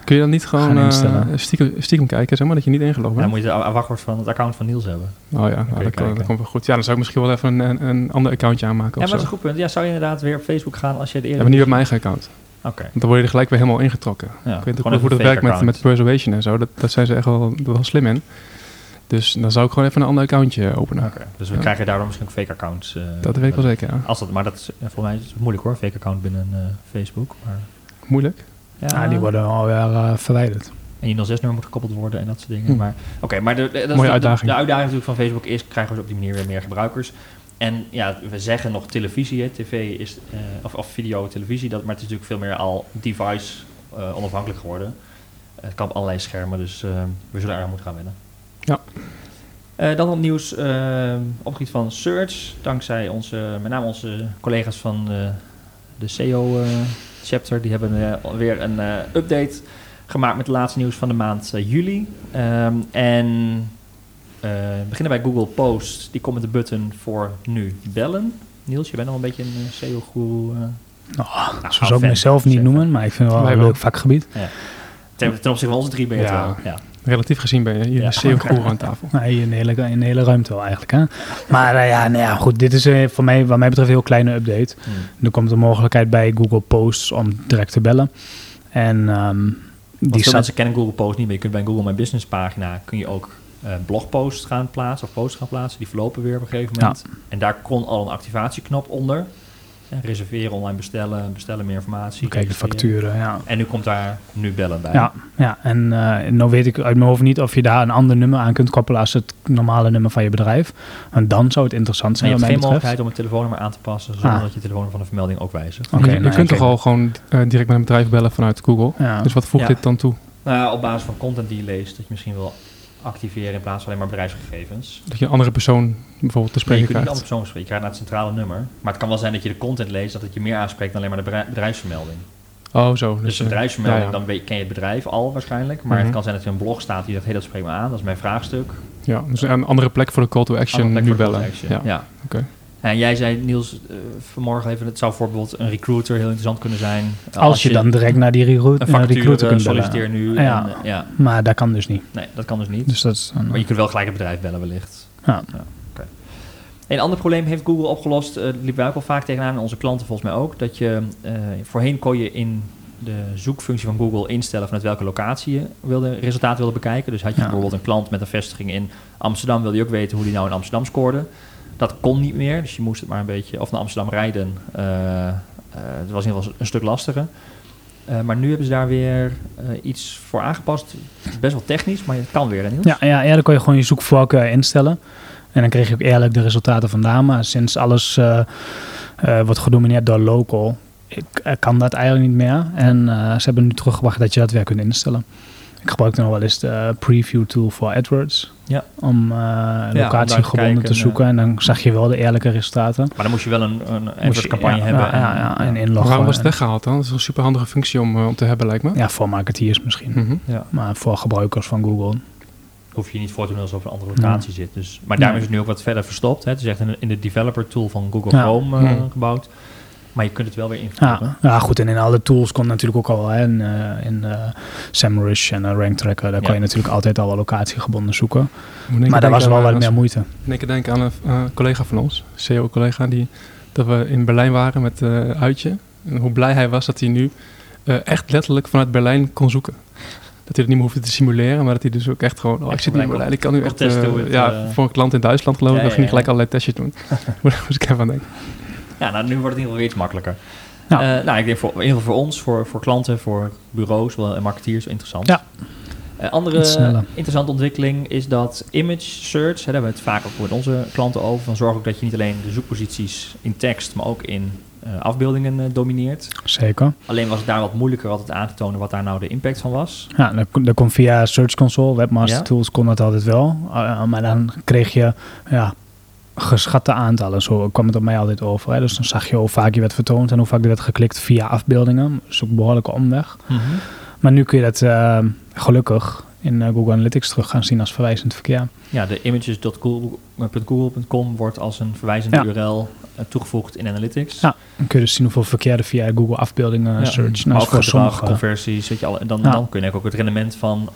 Kun je dan niet gewoon eh, instellen. stiekem, stiekem kijken, zeg maar, dat je niet ingelogd Ja, dan bent? moet je de wachtwoord van het account van Niels hebben. Oh ja, nou, dat, kan- kijken. dat komt wel goed. Ja, dan zou ik misschien wel even een, een, een ander accountje aanmaken Ja, maar dat is een goed punt. Ja, zou je inderdaad weer op Facebook gaan als je de Ja, eerder... maar niet op mijn eigen account. Oké. Want dan word je er gelijk weer helemaal ingetrokken. Ja, ik weet gewoon ook hoe dat werkt met, met preservation en zo. Dat, dat zijn ze echt wel, wel slim in. Dus dan zou ik gewoon even een ander accountje openen. Dus we Ja. krijgen daardoor misschien ook fake accounts. eh, Dat weet ik wel zeker, ja. Als dat, maar dat is, eh, voor mij is het moeilijk hoor, fake account binnen eh, Facebook. Maar, Moeilijk. ja, die worden alweer eh, verwijderd. En je 06-nummer moet gekoppeld worden en dat soort dingen. Hm. Maar oké, maar de, de, Mooie uitdaging. De, de uitdaging natuurlijk van Facebook is, krijgen we dus op die manier weer meer gebruikers. En ja, we zeggen nog televisie, hè. tv is, eh, of, of video, televisie, dat, maar het is natuurlijk veel meer al device eh, onafhankelijk geworden. het kan op allerlei schermen, dus eh, we zullen eraan moeten gaan wennen. Ja. Eh, dan wat nieuws eh, op het gebied van search. Dankzij onze, met name onze collega's van eh, de SEO-chapter. die hebben eh, weer een eh, update gemaakt met het laatste nieuws van de maand eh, juli. Ehm, en eh, we beginnen bij Google Post. Die komt met de button voor nu bellen. Niels, je bent al een beetje een uh, eh, Oh, Nou, zo zou ik mezelf niet noemen, maar ik vind het wel een leuk vakgebied. ten, ten opzichte van onze drie ben je het Ja. wel. Ja. Relatief gezien ben je hier Ja. een SEO-goeroe aan tafel. <laughs> Nou, hier in de hele, in de hele ruimte wel eigenlijk. Hè? Maar eh, ja, nou ja, goed, dit is eh, voor mij, wat mij betreft een heel kleine update. Hm. Er komt een mogelijkheid bij Google Posts om direct te bellen. En ehm, die veel mensen kennen Google Post niet, maar je kunt bij een Google My Business pagina kun je ook eh, blogposts gaan plaatsen of posts gaan plaatsen. Die verlopen weer op een gegeven moment. En daar kon al een activatieknop onder. Reserveren, online bestellen, bestellen meer informatie. Kijk, de facturen, ja. En nu komt daar nu bellen bij. Ja, ja, en eh nou weet ik uit mijn hoofd niet of je daar een ander nummer aan kunt koppelen als het normale nummer van je bedrijf. En dan zou het interessant Maar je zijn hebt geen betreft. mogelijkheid om het telefoonnummer aan te passen zonder Ah. dat je telefoonnummer van de vermelding ook wijzigt. Oké, je je nou, kunt toch al gewoon eh, direct met een bedrijf bellen vanuit Google. Ja. Dus wat voegt Ja. dit dan toe? Nou op basis van content die je leest, dat je misschien wil activeren in plaats van alleen maar bedrijfsgegevens. Dat je een andere persoon bijvoorbeeld te Nee, je spreken kunt niet krijgt. andere persoon spreken. Je gaat naar het centrale nummer. Maar het kan wel zijn dat je de content leest, dat het je meer aanspreekt dan alleen maar de bedrij- bedrijfsvermelding. Oh, zo. Dus Dus, de eh, bedrijfsvermelding, ja, ja. dan weet, ken je het bedrijf al waarschijnlijk. Maar Mhm. het kan zijn dat er een blog staat die zegt, hé, dat spreekt me aan. Dat is mijn vraagstuk. Ja, dus een andere plek voor de call to action nu bellen. action. Ja. Ja. Oké. En jij zei, Niels, eh, vanmorgen even, het zou bijvoorbeeld een recruiter heel interessant kunnen zijn. Als, je, dan direct naar die recruit, een naar vacature recruiter kunt bellen. solliciteer nu. Ja. En, eh, ja. Maar dat kan dus niet. Nee, dat kan dus niet. Dus dat is een- Maar je kunt wel gelijk het bedrijf bellen wellicht. Ja. Een ander probleem heeft Google opgelost. eh liepen wij ook al vaak tegenaan en onze klanten volgens mij ook. Dat je eh, voorheen kon je in de zoekfunctie van Google instellen vanuit welke locatie je wilde, resultaat wilde bekijken. Dus had je Ja. bijvoorbeeld een klant met een vestiging in Amsterdam, wilde je ook weten hoe die nou in Amsterdam scoorde. Dat kon niet meer, dus je moest het maar een beetje, of naar Amsterdam rijden. eh eh, het was in ieder geval een stuk lastiger. Eh, maar nu hebben ze daar weer iets voor aangepast. Best wel technisch, maar het kan weer. Hè? Ja, ja, dan kon je gewoon je zoekvoorkeur instellen. En dan kreeg je ook eerlijk de resultaten vandaan. Maar sinds alles wordt gedomineerd door local, ik, kan dat eigenlijk niet meer. En ze hebben nu teruggebracht dat je dat weer kunt instellen. Ik gebruikte nog wel eens de preview tool voor AdWords. Ja. Om uh, locatiegebonden te zoeken. En dan zag je wel de eerlijke resultaten. Maar dan moest je wel een, een AdWords-campagne ja, hebben. Ja, ja, ja, en inloggen. Waarom was het weggehaald dan? Dat is een super handige functie om, eh, om te hebben, lijkt me. Ja, voor marketeers misschien. Mhm. ja. Maar voor gebruikers van Google. hoef je niet voor te doen alsof een andere locatie zit. Dus, maar daarom is het nu ook wat verder verstopt. Hè. Het is echt in, in de developer tool van Google Ja. Chrome eh, Hmm. gebouwd. Maar je kunt het wel weer invoeren. Ja, ja, goed. En in alle tools kon natuurlijk ook al. Hè, in eh in eh, SEMrush en uh, Rank Tracker. Daar Ja. kon je natuurlijk altijd al wel locatiegebonden zoeken. Moet Maar daar was wel wat meer moeite. Één keer denken aan een eh, collega van ons, CEO-collega, die dat we in Berlijn waren met eh Uitje. En hoe blij hij was dat hij nu eh, echt letterlijk vanuit Berlijn kon zoeken. Dat hij het niet meer hoefde te simuleren, maar dat hij dus ook echt gewoon... Oh, ik zit nu in Berlijn, ik kan nu echt... het, ja, voor een klant in Duitsland geloof ik, Ja, dan ging gelijk allerlei testjes doen. <laughs> Moest ik even aan denken. Ja, nou, nu wordt het in ieder geval weer iets makkelijker. Eh, nou, ik denk voor, in ieder geval voor ons, voor, voor klanten, voor bureaus wel, en marketeers interessant. Ja. Eh, andere interessante ontwikkeling is dat image search, hè, daar hebben we het vaak ook met onze klanten over, van zorg ook dat je niet alleen de zoekposities in tekst, maar ook in eh, afbeeldingen domineert. Zeker. Alleen was het daar wat moeilijker altijd aan te tonen wat daar nou de impact van was. Ja, dat, dat kon via Search Console, Webmaster Ja. Tools kon dat altijd wel. Uh, maar dan kreeg je ja, geschatte aantallen. Zo kwam het op mij altijd over. Hè. Dus dan zag je hoe vaak je werd vertoond en hoe vaak er werd geklikt via afbeeldingen. Dus ook een behoorlijke omweg. Maar nu kun je dat eh, gelukkig in eh, Google Analytics terug gaan zien als verwijzend verkeer. Ja, de images.google.com wordt als een verwijzende Ja. URL eh, toegevoegd in Analytics. Ja, dan kun je dus zien hoeveel verkeer er via Google afbeeldingen Ja. search. maar Nou, ook voor sommige. conversies, weet je, al, dan, Ja. dan kun je ook het rendement van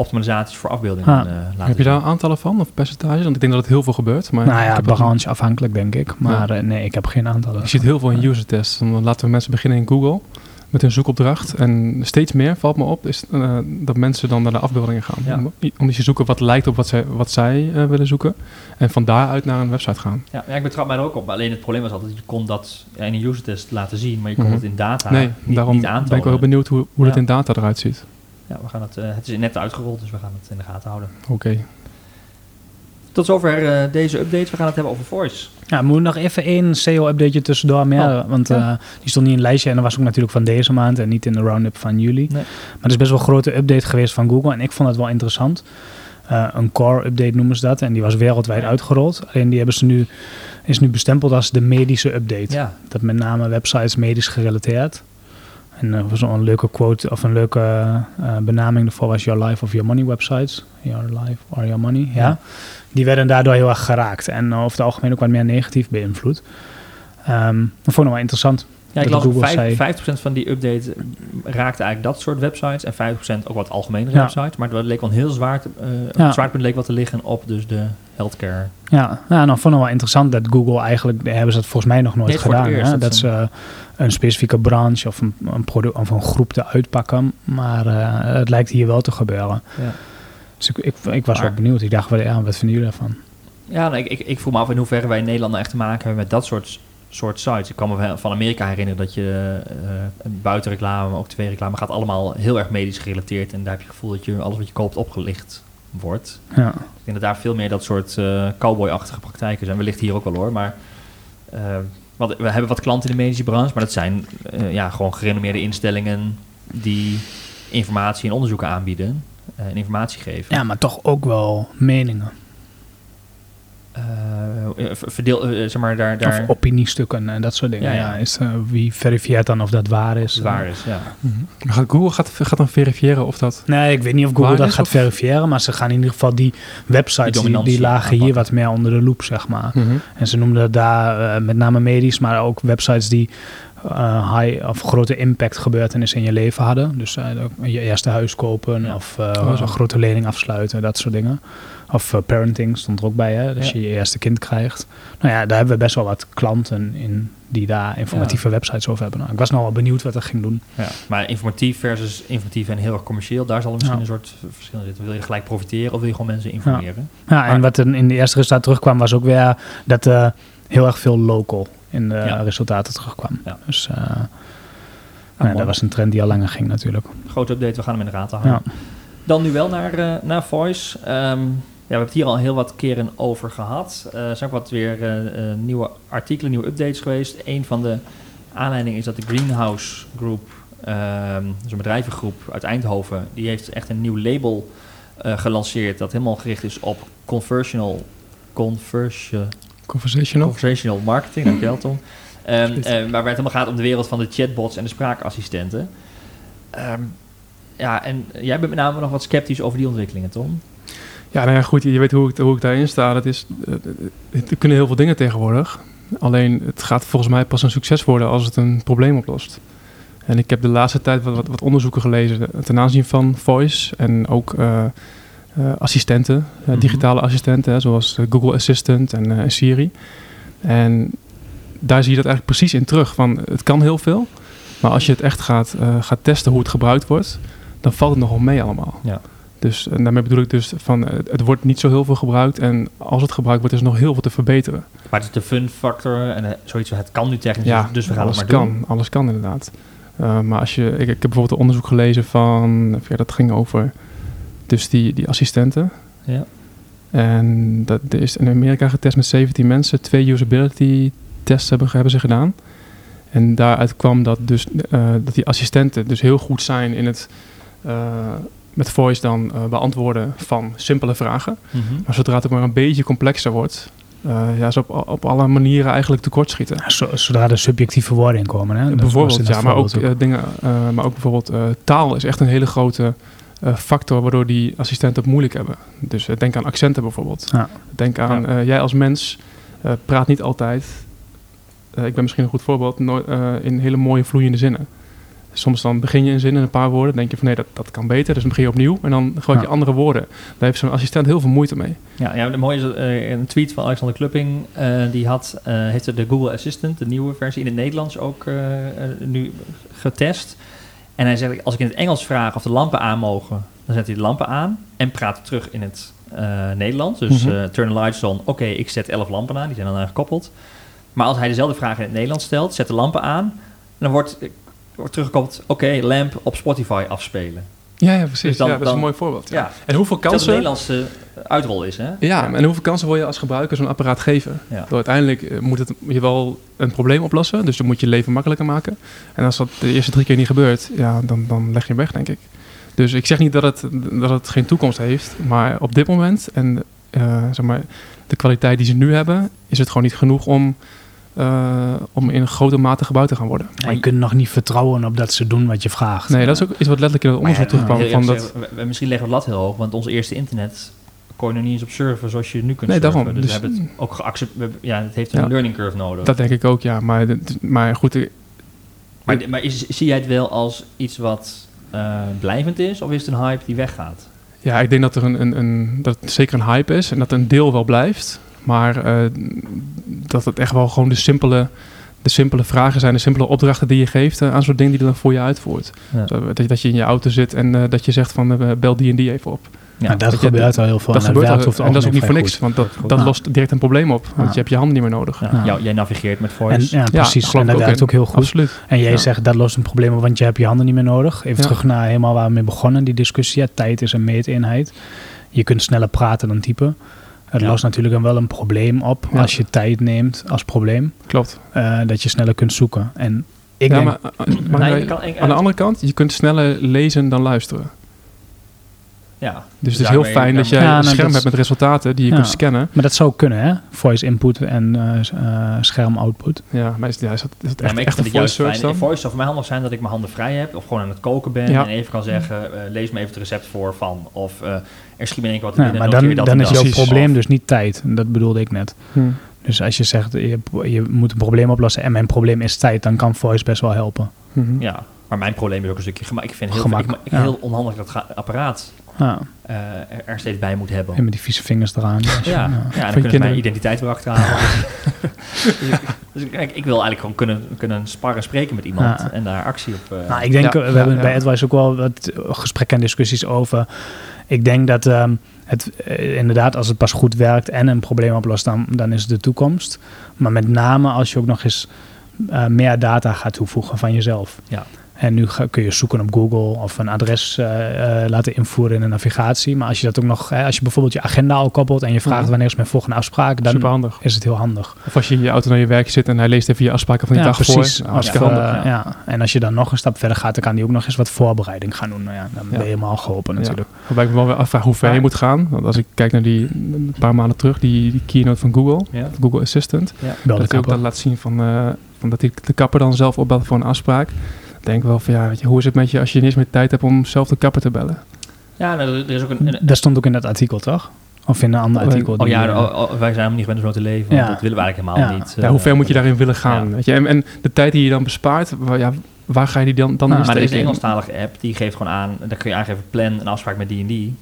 optimalisaties voor afbeeldingen Ja. eh, laten Heb je daar aantallen van of percentages? Want ik denk dat het heel veel gebeurt. Maar Nou ja, branche afhankelijk denk ik. Maar eh, nee, ik heb geen aantallen. Je ziet heel veel in user tests. Dan laten we mensen beginnen in Google met hun zoekopdracht. En steeds meer valt me op is eh, dat mensen dan naar de afbeeldingen gaan. Ja. Om, omdat je zoeken wat lijkt op wat zij, wat zij eh, willen zoeken. En van daaruit naar een website gaan. Ja, ja, ik betrap mij er ook op. Maar alleen het probleem was altijd, je kon dat in een user test laten zien, maar je kon Mhm. het in data nee, niet, daarom niet ben ik wel heel benieuwd hoe, hoe dat in data eruit ziet. Ja, we gaan het, eh, het is net uitgerold, dus we gaan het in de gaten houden. Oké. Tot zover eh, deze updates. We gaan het hebben over voice. Ja, moet nog even één SEO-updateje tussendoor meer. Oh, want ja. eh, die stond niet in een lijstje en dat was ook natuurlijk van deze maand en niet in de roundup van juli. Nee. Maar het is best wel een grote update geweest van Google en ik vond het wel interessant. Een core-update noemen ze dat en die was wereldwijd Ja. uitgerold. Alleen die hebben ze nu, is nu bestempeld als de medische update. Ja, Dat met name websites medisch gerelateerd. En er was een leuke quote of een leuke eh, benaming daarvoor was Your Life of Your Money websites. Your Life or Your Money, ja. Ja. Die werden daardoor heel erg geraakt en eh, over het algemeen ook wat meer negatief beïnvloed. Ehm dat vond ik nog wel interessant. ja ik Dat las vijf- zei- 50% van die update raakte eigenlijk dat soort websites en 50% ook wat algemenere Ja. websites. Maar het leek wel een heel zwaar, eh, Ja. zwaartepunt leek wel te liggen op dus de healthcare. Ja, nou vond ik wel interessant dat Google eigenlijk, hebben ze dat volgens mij nog nooit gedaan. eerst hè? dat Dat ze- ze een specifieke branche of een, een product of een groep te uitpakken. Maar eh, het lijkt hier wel te gebeuren. Ja. Dus ik, ik, ik was Maar- wel benieuwd. Ik dacht, ja, wat vinden jullie daarvan? Ja, nou, ik, ik, ik vroeg me af in hoeverre wij in Nederland nou echt te maken hebben met dat soort, soort sites. Ik kan me van Amerika herinneren dat je eh buitenreclame, maar ook tv-reclame, gaat allemaal heel erg medisch gerelateerd. En daar heb je het gevoel dat je alles wat je koopt opgelicht wordt. Ja. Ik denk dat daar veel meer dat soort eh cowboy-achtige praktijken zijn. Wellicht hier ook wel hoor, maar... eh, we hebben wat klanten in de medische branche, maar dat zijn eh, ja, gewoon gerenommeerde instellingen die informatie en onderzoeken aanbieden en informatie geven. ja, maar toch ook wel meningen. Eh, eh, verdeel, eh, zeg maar, daar, daar Of opiniestukken en dat soort dingen. Ja, Ja, ja. is, eh, wie verifieert dan of dat waar is? waar is. Ja. Maar gaat Google gaat, gaat dan verifiëren of dat... Nee, ik weet niet of Google dat is gaat of- verifiëren, maar ze gaan in ieder geval die websites, die, die, lagen hier wat meer onder de loep, zeg maar. Mhm. En ze noemden het daar met name medisch, maar ook websites die eh, high of grote impact gebeurtenissen in je leven hadden. Dus eh, je eerste huis kopen Ja. of Oh, zo. een grote lening afsluiten, dat soort dingen. Of eh, parenting stond er ook bij, hè, als Ja. je je eerste kind krijgt. Nou ja, daar hebben we best wel wat klanten in die daar informatieve websites over hebben. Nou, ik was nou wel benieuwd wat dat ging doen. Ja. Maar informatief versus informatief en heel erg commercieel, daar zal misschien een soort verschil in zitten. Wil je gelijk profiteren of wil je gewoon mensen informeren? Ja, en wat er in de eerste resultaat terugkwam was ook weer dat eh heel erg veel local in de resultaten terugkwam. Ja. Dus Nou, mooi. dat was een trend die al langer ging natuurlijk. Grote update, we gaan hem in de gaten houden. Ja. Dan nu wel naar, naar Voice. Ja, we hebben het hier al heel wat keren over gehad. Eh, er zijn ook wat weer eh, eh, nieuwe artikelen, nieuwe updates geweest. Een van de aanleidingen is dat de Greenhouse Group ehm, dus een bedrijvengroep uit Eindhoven, die heeft echt een nieuw label gelanceerd dat helemaal gericht is op conversational, conversion, Conversational. conversational marketing, dankjewel Tom. Ehm, Absoluut. eh, waarbij het helemaal gaat om de wereld van de chatbots en de spraakassistenten. Ehm, ja, en jij bent met name nog wat sceptisch over die ontwikkelingen, Tom. Ja, nou ja, goed, je weet hoe ik, hoe ik daarin sta. Dat is, eh, er kunnen heel veel dingen tegenwoordig. Alleen het gaat volgens mij pas een succes worden als het een probleem oplost. En ik heb de laatste tijd wat, wat, wat onderzoeken gelezen ten aanzien van voice en ook eh, eh, assistenten, Mhm. digitale assistenten, zoals Google Assistant en Siri. En daar zie je dat eigenlijk precies in terug. Van, het kan heel veel, maar als je het echt gaat, gaat testen hoe het gebruikt wordt, dan valt het nogal mee allemaal. Ja. Dus en daarmee bedoel ik dus van eh, het wordt niet zo heel veel gebruikt en als het gebruikt wordt is er nog heel veel te verbeteren. Maar het is de fun factor en eh, zoiets het kan nu technisch, Ja, dus we gaan het alles maar kan, doen. alles kan inderdaad. Uh, maar als je, ik, ik heb bijvoorbeeld een onderzoek gelezen van, ja, dat ging over dus die, die assistenten. Ja. En dat is in Amerika getest met 17 mensen, twee usability tests hebben, hebben ze gedaan. En daaruit kwam dat, dus, uh, dat die assistenten dus heel goed zijn in het uh, met voice dan uh, beantwoorden van simpele vragen. Mhm. Maar zodra het ook maar een beetje complexer wordt, uh, ja, ze op, op alle manieren eigenlijk tekortschieten. Ja, zo, zodra er subjectieve woorden in komen. Hè? Bijvoorbeeld, ja, maar ook, ook. dingen, maar ook bijvoorbeeld taal is echt een hele grote factor waardoor die assistenten het moeilijk hebben. Dus denk aan accenten bijvoorbeeld. Ja. Denk aan, Ja. jij als mens praat niet altijd, ik ben misschien een goed voorbeeld, no in hele mooie vloeiende zinnen. Soms dan begin je een zin in een paar woorden, denk je van nee, dat, dat kan beter, dus dan begin je opnieuw en dan gebruik je Ja. andere woorden. Daar heeft zo'n assistent heel veel moeite mee. Ja, ja, de mooie is eh, een tweet van Alexander Klupping. eh, die had, eh, heeft de Google Assistant, de nieuwe versie, in het Nederlands ook nu getest. En hij zegt, als ik in het Engels vraag of de lampen aan mogen, dan zet hij de lampen aan en praat terug in het Nederlands. Dus Mhm. turn the lights on, oké, ik zet 11 lampen aan, die zijn dan aan gekoppeld. Maar als hij dezelfde vraag in het Nederlands stelt, zet de lampen aan, dan wordt, teruggekoppeld, oké, lamp op Spotify afspelen. Ja, ja precies. Dus dan- ja, dat is dan- een mooi voorbeeld. Ja. Ja, En hoeveel dat het kansen... Nederlandse uitrol is, hè? Ja, en hoeveel kansen wil je als gebruiker zo'n apparaat geven? Ja. Door uiteindelijk eh, moet het je wel een probleem oplossen, dus dan moet je je leven makkelijker maken. En als dat de eerste drie keer niet gebeurt, ja, dan, dan leg je hem weg, denk ik. Dus ik zeg niet dat het, dat het geen toekomst heeft, maar op dit moment en eh, zeg maar, de kwaliteit die ze nu hebben, is het gewoon niet genoeg om, eh, om in grote mate gebouwd te gaan worden. Maar je kunt nog niet vertrouwen op dat ze doen wat je vraagt. Nee, dat is ook iets wat letterlijk in het ja, onderzoek terugkwam. heel Van eerlijk dat, we- we- misschien leggen we het lat heel hoog, want ons eerste internet kon je nog niet eens op surfen zoals je nu kunt Nee, surfen. daarom. Dus, Dus- we hebben het ook geaccepteerd. Ja, het heeft een Ja. learning curve nodig. dat denk ik ook, ja. Maar, maar goed, ik- maar maar is, zie jij het wel als iets wat eh, blijvend is, of is het een hype die weggaat? Ja, ik denk dat er een, een, een, dat het zeker een hype is en dat een deel wel blijft. Maar eh, dat het echt wel gewoon de simpele, de simpele vragen zijn, de simpele opdrachten die je geeft eh, aan zo'n ding die er dan voor je uitvoert. Ja. Dat, je- dat je in je auto zit en eh, dat je zegt van bel die en die even op. Ja, dat gebeurt al heel veel. dat en gebeurt al, en dat is ook niet voor niks, goed. want dat, Goed. dat Ja. lost direct een probleem op. Want Ja. je hebt je handen niet meer nodig. Ja, Ja. jou- jij navigeert met En, voice. ja, precies. en dat werkt ook heel goed. Absoluut. En jij Ja. zegt dat lost een probleem op, want je hebt je handen niet meer nodig. Even Ja. terug naar helemaal waar we mee begonnen, die discussie. Ja, tijd is een meeteenheid. Je kunt sneller praten dan typen. Het Ja. lost natuurlijk dan wel een probleem op Ja. als je tijd neemt als probleem. Klopt. eh, dat je sneller kunt zoeken. En ik ja, denk, maar, eh, maar Nee, wij- je kan- ik- aan de andere kant, je kunt sneller lezen dan luisteren. Ja. Dus het is heel daarmee fijn dat jij Ja, een nou, scherm hebt met resultaten die je Ja. kunt scannen. maar dat zou kunnen, hè? Voice input en eh, eh, scherm output. Ja, maar is, ja, is dat, is dat Ja, echt, ik echt een het voice search fijn. dan? Voice zou voor mij handig zijn dat ik mijn handen vrij heb. Of gewoon aan het koken ben. Ja. En even kan zeggen, eh, lees me even het recept voor van. Of eh, er schiet me in keer wat Ja, binnen. maar dan, dat dan en is jouw probleem dus niet tijd. En dat bedoelde ik net. Hm. Dus als je zegt, je, je moet een probleem oplossen en mijn probleem is tijd, dan kan voice best wel helpen. Mhm. Ja, maar mijn probleem is ook een stukje gemak. Ik vind heel, Gemak, ik, ik, heel onhandig dat apparaat Ja, eh, er, er steeds bij moet hebben. en met die vieze vingers eraan. Ja, ja. en dan je kunnen ze mijn identiteit weer achterhalen. <laughs> dus ik, dus ik, kijk, ik wil eigenlijk gewoon kunnen, kunnen sparren, spreken met iemand Ja. en daar actie op. eh, Nou, ik denk, Ja, we ja, hebben ja. bij Advice ook wel wat gesprekken en discussies over. Ik denk dat ehm, het eh, inderdaad, als het pas goed werkt en een probleem oplost, dan, dan is het de toekomst. Maar met name als je ook nog eens eh, meer data gaat toevoegen van jezelf. Ja. En nu ga- kun je zoeken op Google of een adres eh, eh, laten invoeren in de navigatie. Maar als je dat ook nog, hè, als je bijvoorbeeld je agenda al koppelt en je vraagt Mhm. wanneer is mijn volgende afspraak, dan is het heel handig. Of als je in je auto naar je werk zit en hij leest even je afspraken van die ja, dag precies. voor. Nou, Als, eh, handig. ja. En als je dan nog een stap verder gaat, dan kan die ook nog eens wat voorbereiding gaan doen. Nou ja, dan Ja. ben je helemaal geholpen Ja. natuurlijk. Waarbij ik me wel weer afvraag hoe ver je moet gaan. Want als ik kijk naar die een paar maanden terug, die, die keynote van Google, Ja. Google Assistant. Dat hij ook dan laat zien van, eh, van dat hij de kapper dan zelf opbelt voor een afspraak. Ik denk wel van ja, weet je, hoe is het met je als je niet eens meer tijd hebt om zelf de kapper te bellen? Ja, nou, er is ook een... een Dat stond ook in dat artikel, toch? Of in een ander Oh, artikel. oh ja, eh, oh, oh, wij zijn helemaal niet gewend om zo te leven. want Ja. Dat willen we eigenlijk helemaal Ja. niet. Ja, hoe eh, ver moet je daarin willen gaan? ja. Weet je? En, en de tijd die je dan bespaart, waar, ja, waar ga je die dan, dan Nou, in Maar er is een Engelstalige app, die geeft gewoon aan, daar kun je aangeven, plan een afspraak met die en die.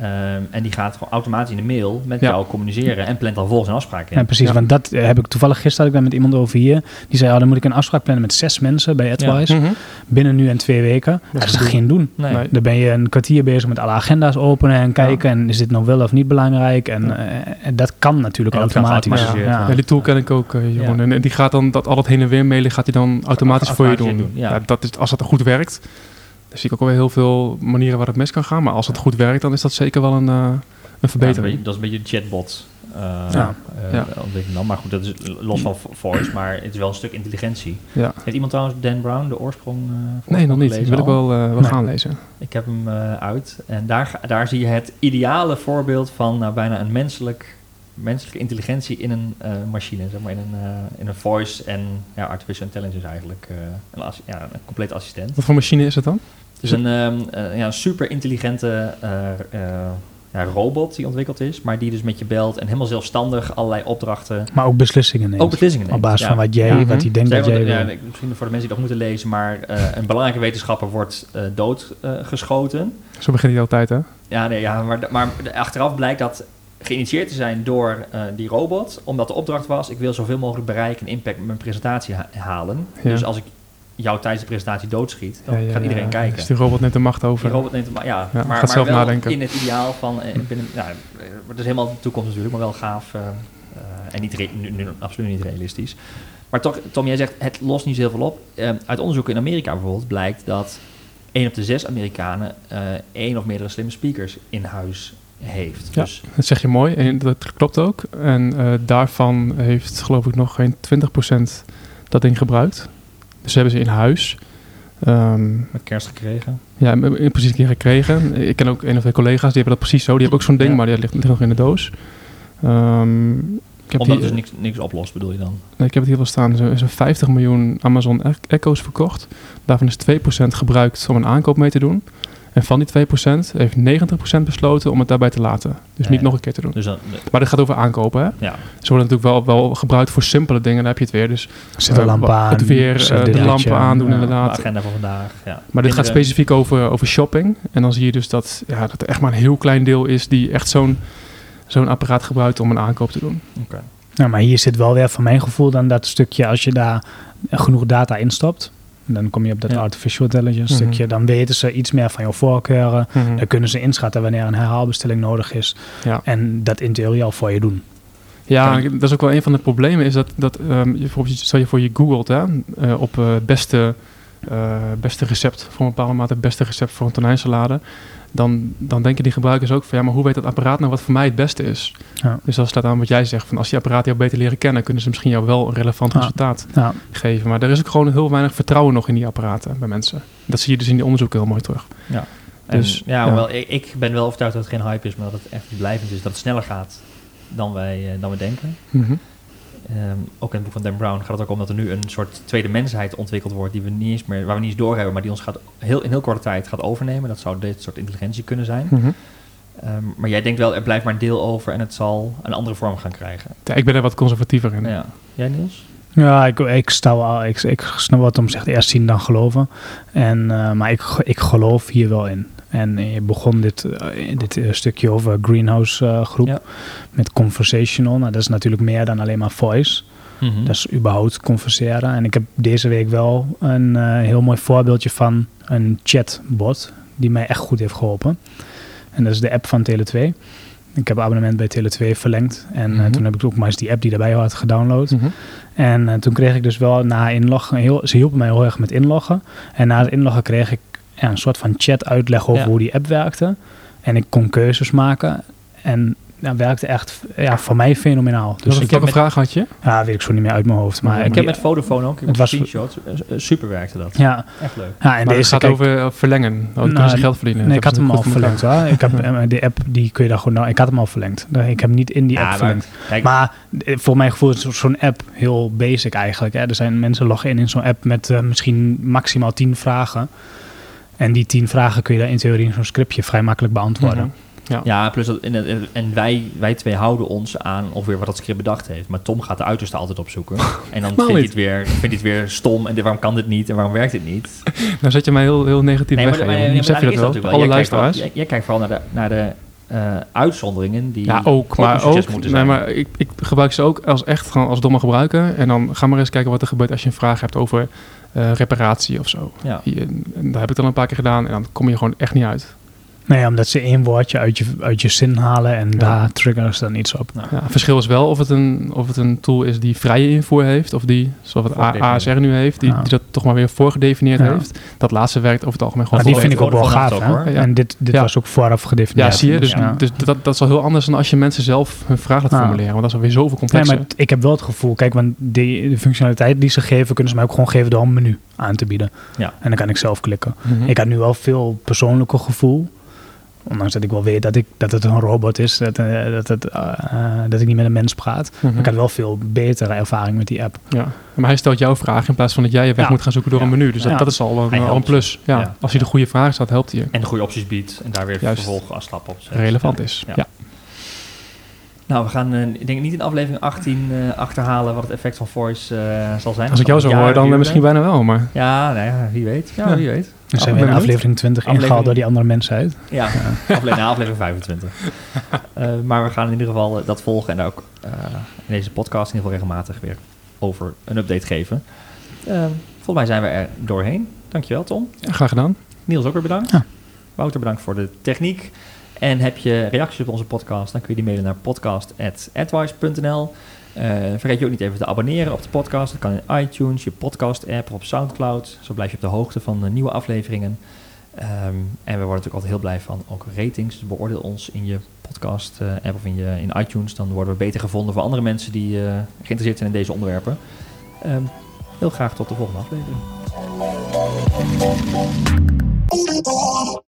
Ehm, en die gaat gewoon automatisch in de mail met Ja. jou communiceren en plant dan volgens een afspraak in. Ja, precies. Ja. Want dat eh, heb ik toevallig gisteren had ik daar met iemand over hier. Die zei, oh, dan moet ik een afspraak plannen met zes mensen bij AdWise. Mhm. Binnen nu en twee weken. Dat is geen doen. Nee. Nee. Dan ben je een kwartier bezig met alle agenda's openen en kijken. En is dit nou wel of niet belangrijk? En, Ja. eh, en dat kan natuurlijk En dat kan automatisch. Ja. Ja, die tool ken ik ook, Jeroen. Ja. En, die gaat dan dat al het heen en weer mailen, gaat hij dan automatisch voor je doen. Doen, ja. dat is, als dat goed werkt, dan zie ik ook alweer heel veel manieren waar het mis kan gaan. Maar als het goed werkt, dan is dat zeker wel een, eh, een Ja, verbetering. dat is een beetje een chatbot. eh Ja. eh, Ja. ontwikkeling dan. Maar goed, dat is los van vo- voice, maar het is wel een stuk intelligentie. ja. Heeft iemand trouwens Dan Brown, de oorsprong? eh, Nee, nog niet. Gelezen wil ik wel, eh, wel Nee. gaan lezen. Ik heb hem eh, uit. En daar, daar zie je het ideale voorbeeld van nou, bijna een menselijk, menselijke intelligentie in een eh, machine. Zeg maar in een, eh, in een voice en ja, artificial intelligence eigenlijk. eh, een, ja, een complete assistent. Wat voor machine is het dan? Dus een ehm, eh, ja, super intelligente ja, robot die ontwikkeld is, maar die dus met je belt en helemaal zelfstandig allerlei opdrachten, Maar ook beslissingen neemt. ook beslissingen neemt. Op basis Ja. van wat jij, Ja. wat hij denkt Zij dat jij ja, ik- misschien voor de mensen die dat moeten lezen, maar eh, een belangrijke wetenschapper wordt eh, doodgeschoten. Zo begint hij altijd, hè? Ja, nee, ja maar, maar achteraf blijkt dat geïnitieerd te zijn door eh, die robot, omdat de opdracht was: ik wil zoveel mogelijk bereik en impact met mijn presentatie ha- halen. Ja. Dus als ik jou tijdens de presentatie doodschiet, dan Ja, ja, gaat iedereen kijken. Dus die robot neemt de macht over. Die robot neemt hem, ja, Ja, maar, gaat maar zelf wel nadenken. in het ideaal van, eh, binnen, het is helemaal de toekomst natuurlijk, maar wel gaaf eh, eh, en niet nu, nu absoluut niet realistisch. Maar toch, Tom, jij zegt het lost niet zoveel op. Eh, uit onderzoek in Amerika bijvoorbeeld blijkt dat 1 op de 6 Amerikanen één of meerdere slimme speakers in huis heeft. Ja. Dus Dat zeg je mooi en dat klopt ook. En eh, daarvan heeft geloof ik nog geen 20% dat ding gebruikt. Dus hebben ze in huis. Ehm, met kerst gekregen. ja, in precies een keer gekregen. Ik ken ook een of twee collega's, die hebben dat precies zo. Die hebben ook zo'n ding, Ja. maar die ligt, ligt nog in de doos. Ehm, ik, heb Omdat die, dus niks, niks oplost, bedoel je dan? nee, ik heb het hier wel staan. Er zijn 50 miljoen Amazon Echo's verkocht. Daarvan is 2% gebruikt om een aankoop mee te doen. En van die 2% heeft 90% besloten om het daarbij te laten. Dus niet ja. nog een keer te doen. Dus Maar dit gaat over aankopen, hè? ja. Ze worden natuurlijk wel, wel gebruikt voor simpele dingen, dan heb je het weer. Dus Zet de eh, aan. Het weer, eh, de lampen aan, aandoen ja. de inderdaad. agenda van vandaag. Ja. Maar dit gaat specifiek over, over shopping. En dan zie je dus dat, ja, dat er echt maar een heel klein deel is die echt zo'n zo'n apparaat gebruikt om een aankoop te doen. Oké. Nou, maar hier zit wel weer van mijn gevoel dan dat stukje als je daar genoeg data instopt. En dan kom je op dat Ja. artificial intelligence Mhm. stukje. Dan weten ze iets meer van jouw voorkeuren. Dan kunnen ze inschatten wanneer een herhaalbestelling nodig is. Ja. En dat in theorie al voor je doen. Ja, dat is ook wel een van de problemen. Is dat, dat ehm, je, bijvoorbeeld, stel je voor je googelt hè, eh, op eh, beste, eh, beste recept voor een bepaalde mate, beste recept voor een tonijnsalade. Dan, dan denken die gebruikers ook van ja, maar hoe weet dat apparaat nou wat voor mij het beste is? Ja. Dus dat staat aan wat jij zegt. Van als die apparaten jou beter leren kennen, kunnen ze misschien jou wel een relevant Ja. resultaat geven. Maar er is ook gewoon heel weinig vertrouwen nog in die apparaten bij mensen. Dat zie je dus in die onderzoeken heel mooi terug. En, Dus, ja, ja. hoewel, ik, ik ben wel overtuigd dat het geen hype is, maar dat het echt blijvend is. Dat het sneller gaat dan wij, eh, dan we denken. Mhm. Ehm, ook in het boek van Dan Brown gaat het ook om dat er nu een soort tweede mensheid ontwikkeld wordt die we niet eens meer, waar we niet eens doorhebben, maar die ons gaat heel, in heel korte tijd gaat overnemen. Dat zou dit soort intelligentie kunnen zijn. Mhm. Ehm, maar jij denkt wel, er blijft maar een deel over en het zal een andere vorm gaan krijgen. Ja, ik ben er wat conservatiever in. Ja. Jij Niels? ja, ik, ik, sta wel, ik, ik snap wat om zegt, eerst zien dan geloven. En, eh, maar ik, ik geloof hier wel in. En je begon dit, eh, dit eh, stukje over greenhouse eh, groep Ja. met conversational. Nou, dat is natuurlijk meer dan alleen maar voice. Mhm. Dat is überhaupt converseren. En ik heb deze week wel een heel mooi voorbeeldje van een chatbot die mij echt goed heeft geholpen. En dat is de app van Tele2. Ik heb abonnement bij Tele2 verlengd. En Mhm. toen heb ik ook maar eens die app die daarbij had gedownload. Mhm. En toen kreeg ik dus wel na inloggen, heel, ze hielpen mij heel erg met inloggen. En na het inloggen kreeg ik ja, een soort van chat uitleg over Ja. hoe die app werkte. En ik kon keuzes maken. En dat werkte echt ja, voor mij fenomenaal. Dus ik ik heb heb een met- vraag had je. ja, weet ik zo niet meer uit mijn hoofd. Maar ik die- heb met Vodafone ook. Ik heb Het een was- screenshot. Eh, eh, Super werkte dat. ja, Echt leuk. ja, en maar het deze gaat kijk, over eh, verlengen. Oh, Nou, kunnen ze geld verdienen. Nee, ik had hem al verlengd hoor. Ik heb, <laughs> de app, die kun je daar gewoon... Nou, ik had hem al verlengd. Ik heb niet in die app Ja, maar, verlengd. kijk, Maar voor mijn gevoel is zo- zo'n app heel basic eigenlijk. Hè. Er zijn mensen loggen in in zo'n app met misschien maximaal 10 vragen. En die 10 vragen kun je daar in theorie in zo'n scriptje vrij makkelijk beantwoorden. Mhm. Ja. Ja, plus dat, en, en- en wij, wij twee houden ons aan ongeveer wat dat script bedacht heeft. Maar Tom gaat de uiterste altijd opzoeken. En dan <laughs> vindt hij, niet. het weer, vindt hij het weer stom. En waarom kan dit niet? En waarom werkt dit niet? Dan <laughs> zet je mij heel, heel negatief Nee, weg. maar, maar, je dat wel? Alle Jij kijkt luisteraars. Jij, jij kijkt vooral naar de, naar de eh, uitzonderingen die Ja, ook. Maar, ook moeten nee, zijn. maar ik, ik gebruik ze ook als echt gewoon als domme gebruiker. En dan ga maar eens kijken wat er gebeurt als je een vraag hebt over reparatie of zo. Ja. En, en dat heb ik dan een paar keer gedaan en dan kom je gewoon echt niet uit. Nee, omdat ze één woordje uit je, uit je zin halen en Ja. daar triggeren ze dan iets op. Nou, Ja, het verschil is wel of het, een, of het een tool is die vrije invoer heeft, of die, zoals het. ASR nu heeft, die, Ja. die dat toch maar weer voorgedefinieerd Ja. heeft. Dat laatste werkt over het algemeen Maar gewoon die goed. vind ik ook wel gaaf, ook, hoor. Ja. En dit, dit Ja. was ook vooraf Ja, gedefinieerd. zie je. Dus, Ja. dus dat, dat is al heel anders dan als je mensen zelf hun vraag laat Ja. formuleren. Want dat is alweer zoveel Nee, complexer. maar ik heb wel het gevoel, kijk, want die, de functionaliteit die ze geven, kunnen ze mij ook gewoon geven door een menu aan te bieden. Ja. En dan kan ik zelf klikken. Mhm. Ik had nu wel veel persoonlijker gevoel. Ondanks dat ik wel weet dat, ik, dat het een robot is, dat, eh, dat, het, eh, eh, dat ik niet met een mens praat. Maar ik had wel veel betere ervaring met die app. Ja, maar hij stelt jouw vraag in plaats van dat jij je weg Ja. moet gaan zoeken door Ja. een menu. Dus dat, Ja. dat is al een, al een plus. Ja. Ja. Als hij de goede vraag stelt, helpt hij je. En de goede opties biedt. En daar weer Juist. vervolg als stap op zet. Relevant Ja. is. Ja. Ja. Nou, we gaan eh, ik denk niet in aflevering 18 eh, achterhalen wat het effect van voice eh, zal zijn. Als ik jou zo Ja, hoor, dan misschien bijna wel. Maar Ja, nou ja, wie weet. Ja, Ja. wie weet. Dan zijn we in aflevering 20 Aflevering- ingehaald door die andere mensen uit. Ja, aflevering, na aflevering 25. <laughs> Eh, maar we gaan in ieder geval dat volgen en daar ook eh, in deze podcast in ieder geval regelmatig weer over een update geven. Volgens mij zijn we er doorheen. Dankjewel Tom. ja, graag gedaan. Niels ook weer bedankt. Ja. Wouter bedankt voor de techniek. En heb je reacties op onze podcast, dan kun je die mailen naar podcast.advice.nl. Eh, vergeet je ook niet even te abonneren op de podcast. Dat kan in iTunes, je podcast-app of op Soundcloud. Zo blijf je op de hoogte van nieuwe afleveringen. Ehm, en we worden natuurlijk altijd heel blij van ook ratings. Dus beoordeel ons in je podcast-app of in, je, in iTunes. Dan worden we beter gevonden voor andere mensen die eh, geïnteresseerd zijn in deze onderwerpen. Ehm, heel graag tot de volgende aflevering.